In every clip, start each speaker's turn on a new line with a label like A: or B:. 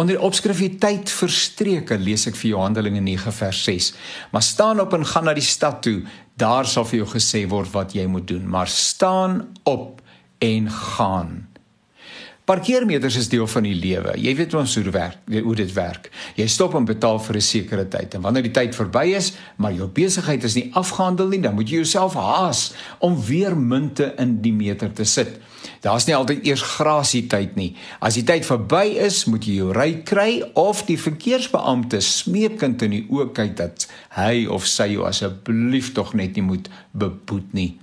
A: Onder die opskrif die tyd verstreke lees ek vir jou Handelinge 9 vers 6. Maar staan op en gaan na die stad toe, daar sal vir jou gesê word wat jy moet doen. Maar staan op en gaan. Parkeermeters is deel van die lewe. Jy weet ons hoe dit werk, hoe dit werk. Jy stop en betaal vir 'n sekere tyd en wanneer die tyd verby is, maar jou besigheid is nie afgehandel nie, dan moet jy jouself haas om weer munte in die meter te sit. Daar's nie altyd eers grasie tyd nie. As die tyd verby is, moet jy jou ry kry of die verkeersbeampte smeekend in die oë kyk dat hy of sy jou asseblief tog net nie moet beboet nie.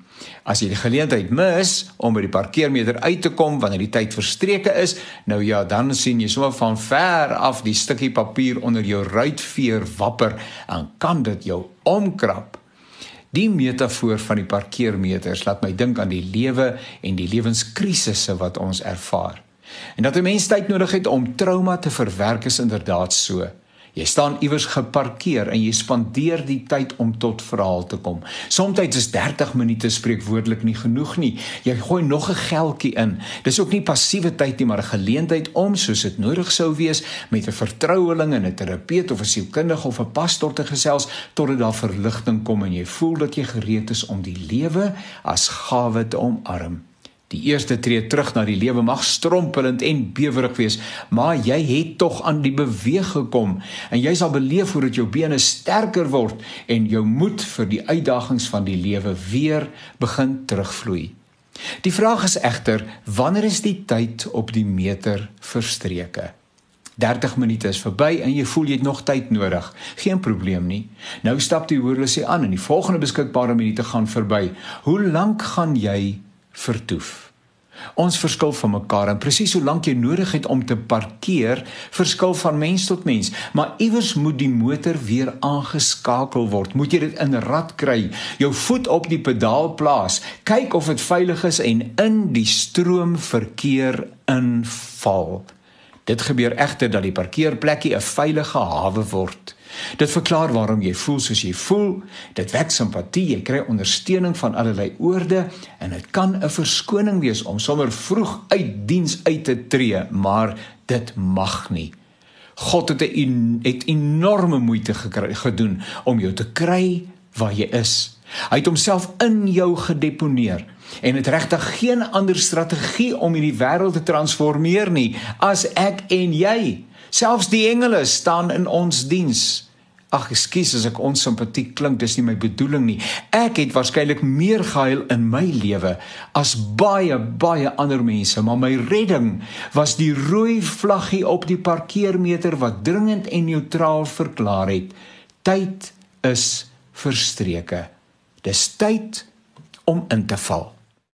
A: As jy die geleentheid mis om by die parkeermeter uit te kom wanneer die tyd verstreke is, nou ja, dan sien jy sommer van ver af die stukkie papier onder jou ruitveer wapper en kan dit jou omkrap. Die metafoor van die parkeermeters laat my dink aan die lewe en die lewenskrisisse wat ons ervaar. En dat 'n mens tyd nodig het om trauma te verwerk is inderdaad so. Jy staan iewers geparkeer en jy spandeer die tyd om tot verhaal te kom. Somstyds is 30 minute spreekwoordelik nie genoeg nie. Jy gooi nog 'n geldjie in. Dis ook nie passiewe tyd nie, maar 'n geleentheid om soos dit nodig sou wees met 'n vertroueling en 'n terapeut of 'n sielkundige of 'n pastoor te gesels totdat daar verligting kom en jy voel dat jy gereed is om die lewe as gawe te omarm. Die eerste tree terug na die lewe mag strompelend en bewerig wees, maar jy het tog aan die beweeg gekom en jy sal beleef hoe dit jou bene sterker word en jou moed vir die uitdagings van die lewe weer begin terugvloei. Die vraag is egter, wanneer is die tyd op die meter verstreke? 30 minute is verby en jy voel jy het nog tyd nodig. Geen probleem nie. Nou stap die horlosie aan en die volgende beskikbare minute gaan verby. Hoe lank gaan jy vertoef. Ons verskil van mekaar en presies hoe lank jy nodig het om te parkeer, verskil van mens tot mens, maar iewers moet die motor weer aangeskakel word. Moet jy dit in rad kry, jou voet op die pedaal plaas, kyk of dit veilig is en in die stroom verkeer inval. Dit gebeur egter dat die parkeerplekkie 'n veilige hawe word. Dit verklaar waarom jy voel soos jy voel. Dit wek simpatie, jy kry ondersteuning van allerlei oorde en dit kan 'n verskoning wees om sommer vroeg uit diens uit te tree, maar dit mag nie. God het 'n het enorme moeite gekry gedoen om jou te kry waar jy is. Hy het homself in jou gedeponeer en het regtig geen ander strategie om hierdie wêreld te transformeer nie as ek en jy. Selfs die engele staan in ons diens. Ag, ekskuus as ek onsimpatiek klink, dis nie my bedoeling nie. Ek het waarskynlik meer gehuil in my lewe as baie baie ander mense, maar my redding was die rooi vlaggie op die parkeermeter wat dringend en neutraal verklaar het: Tyd is verstreke. Dis tyd om in te val.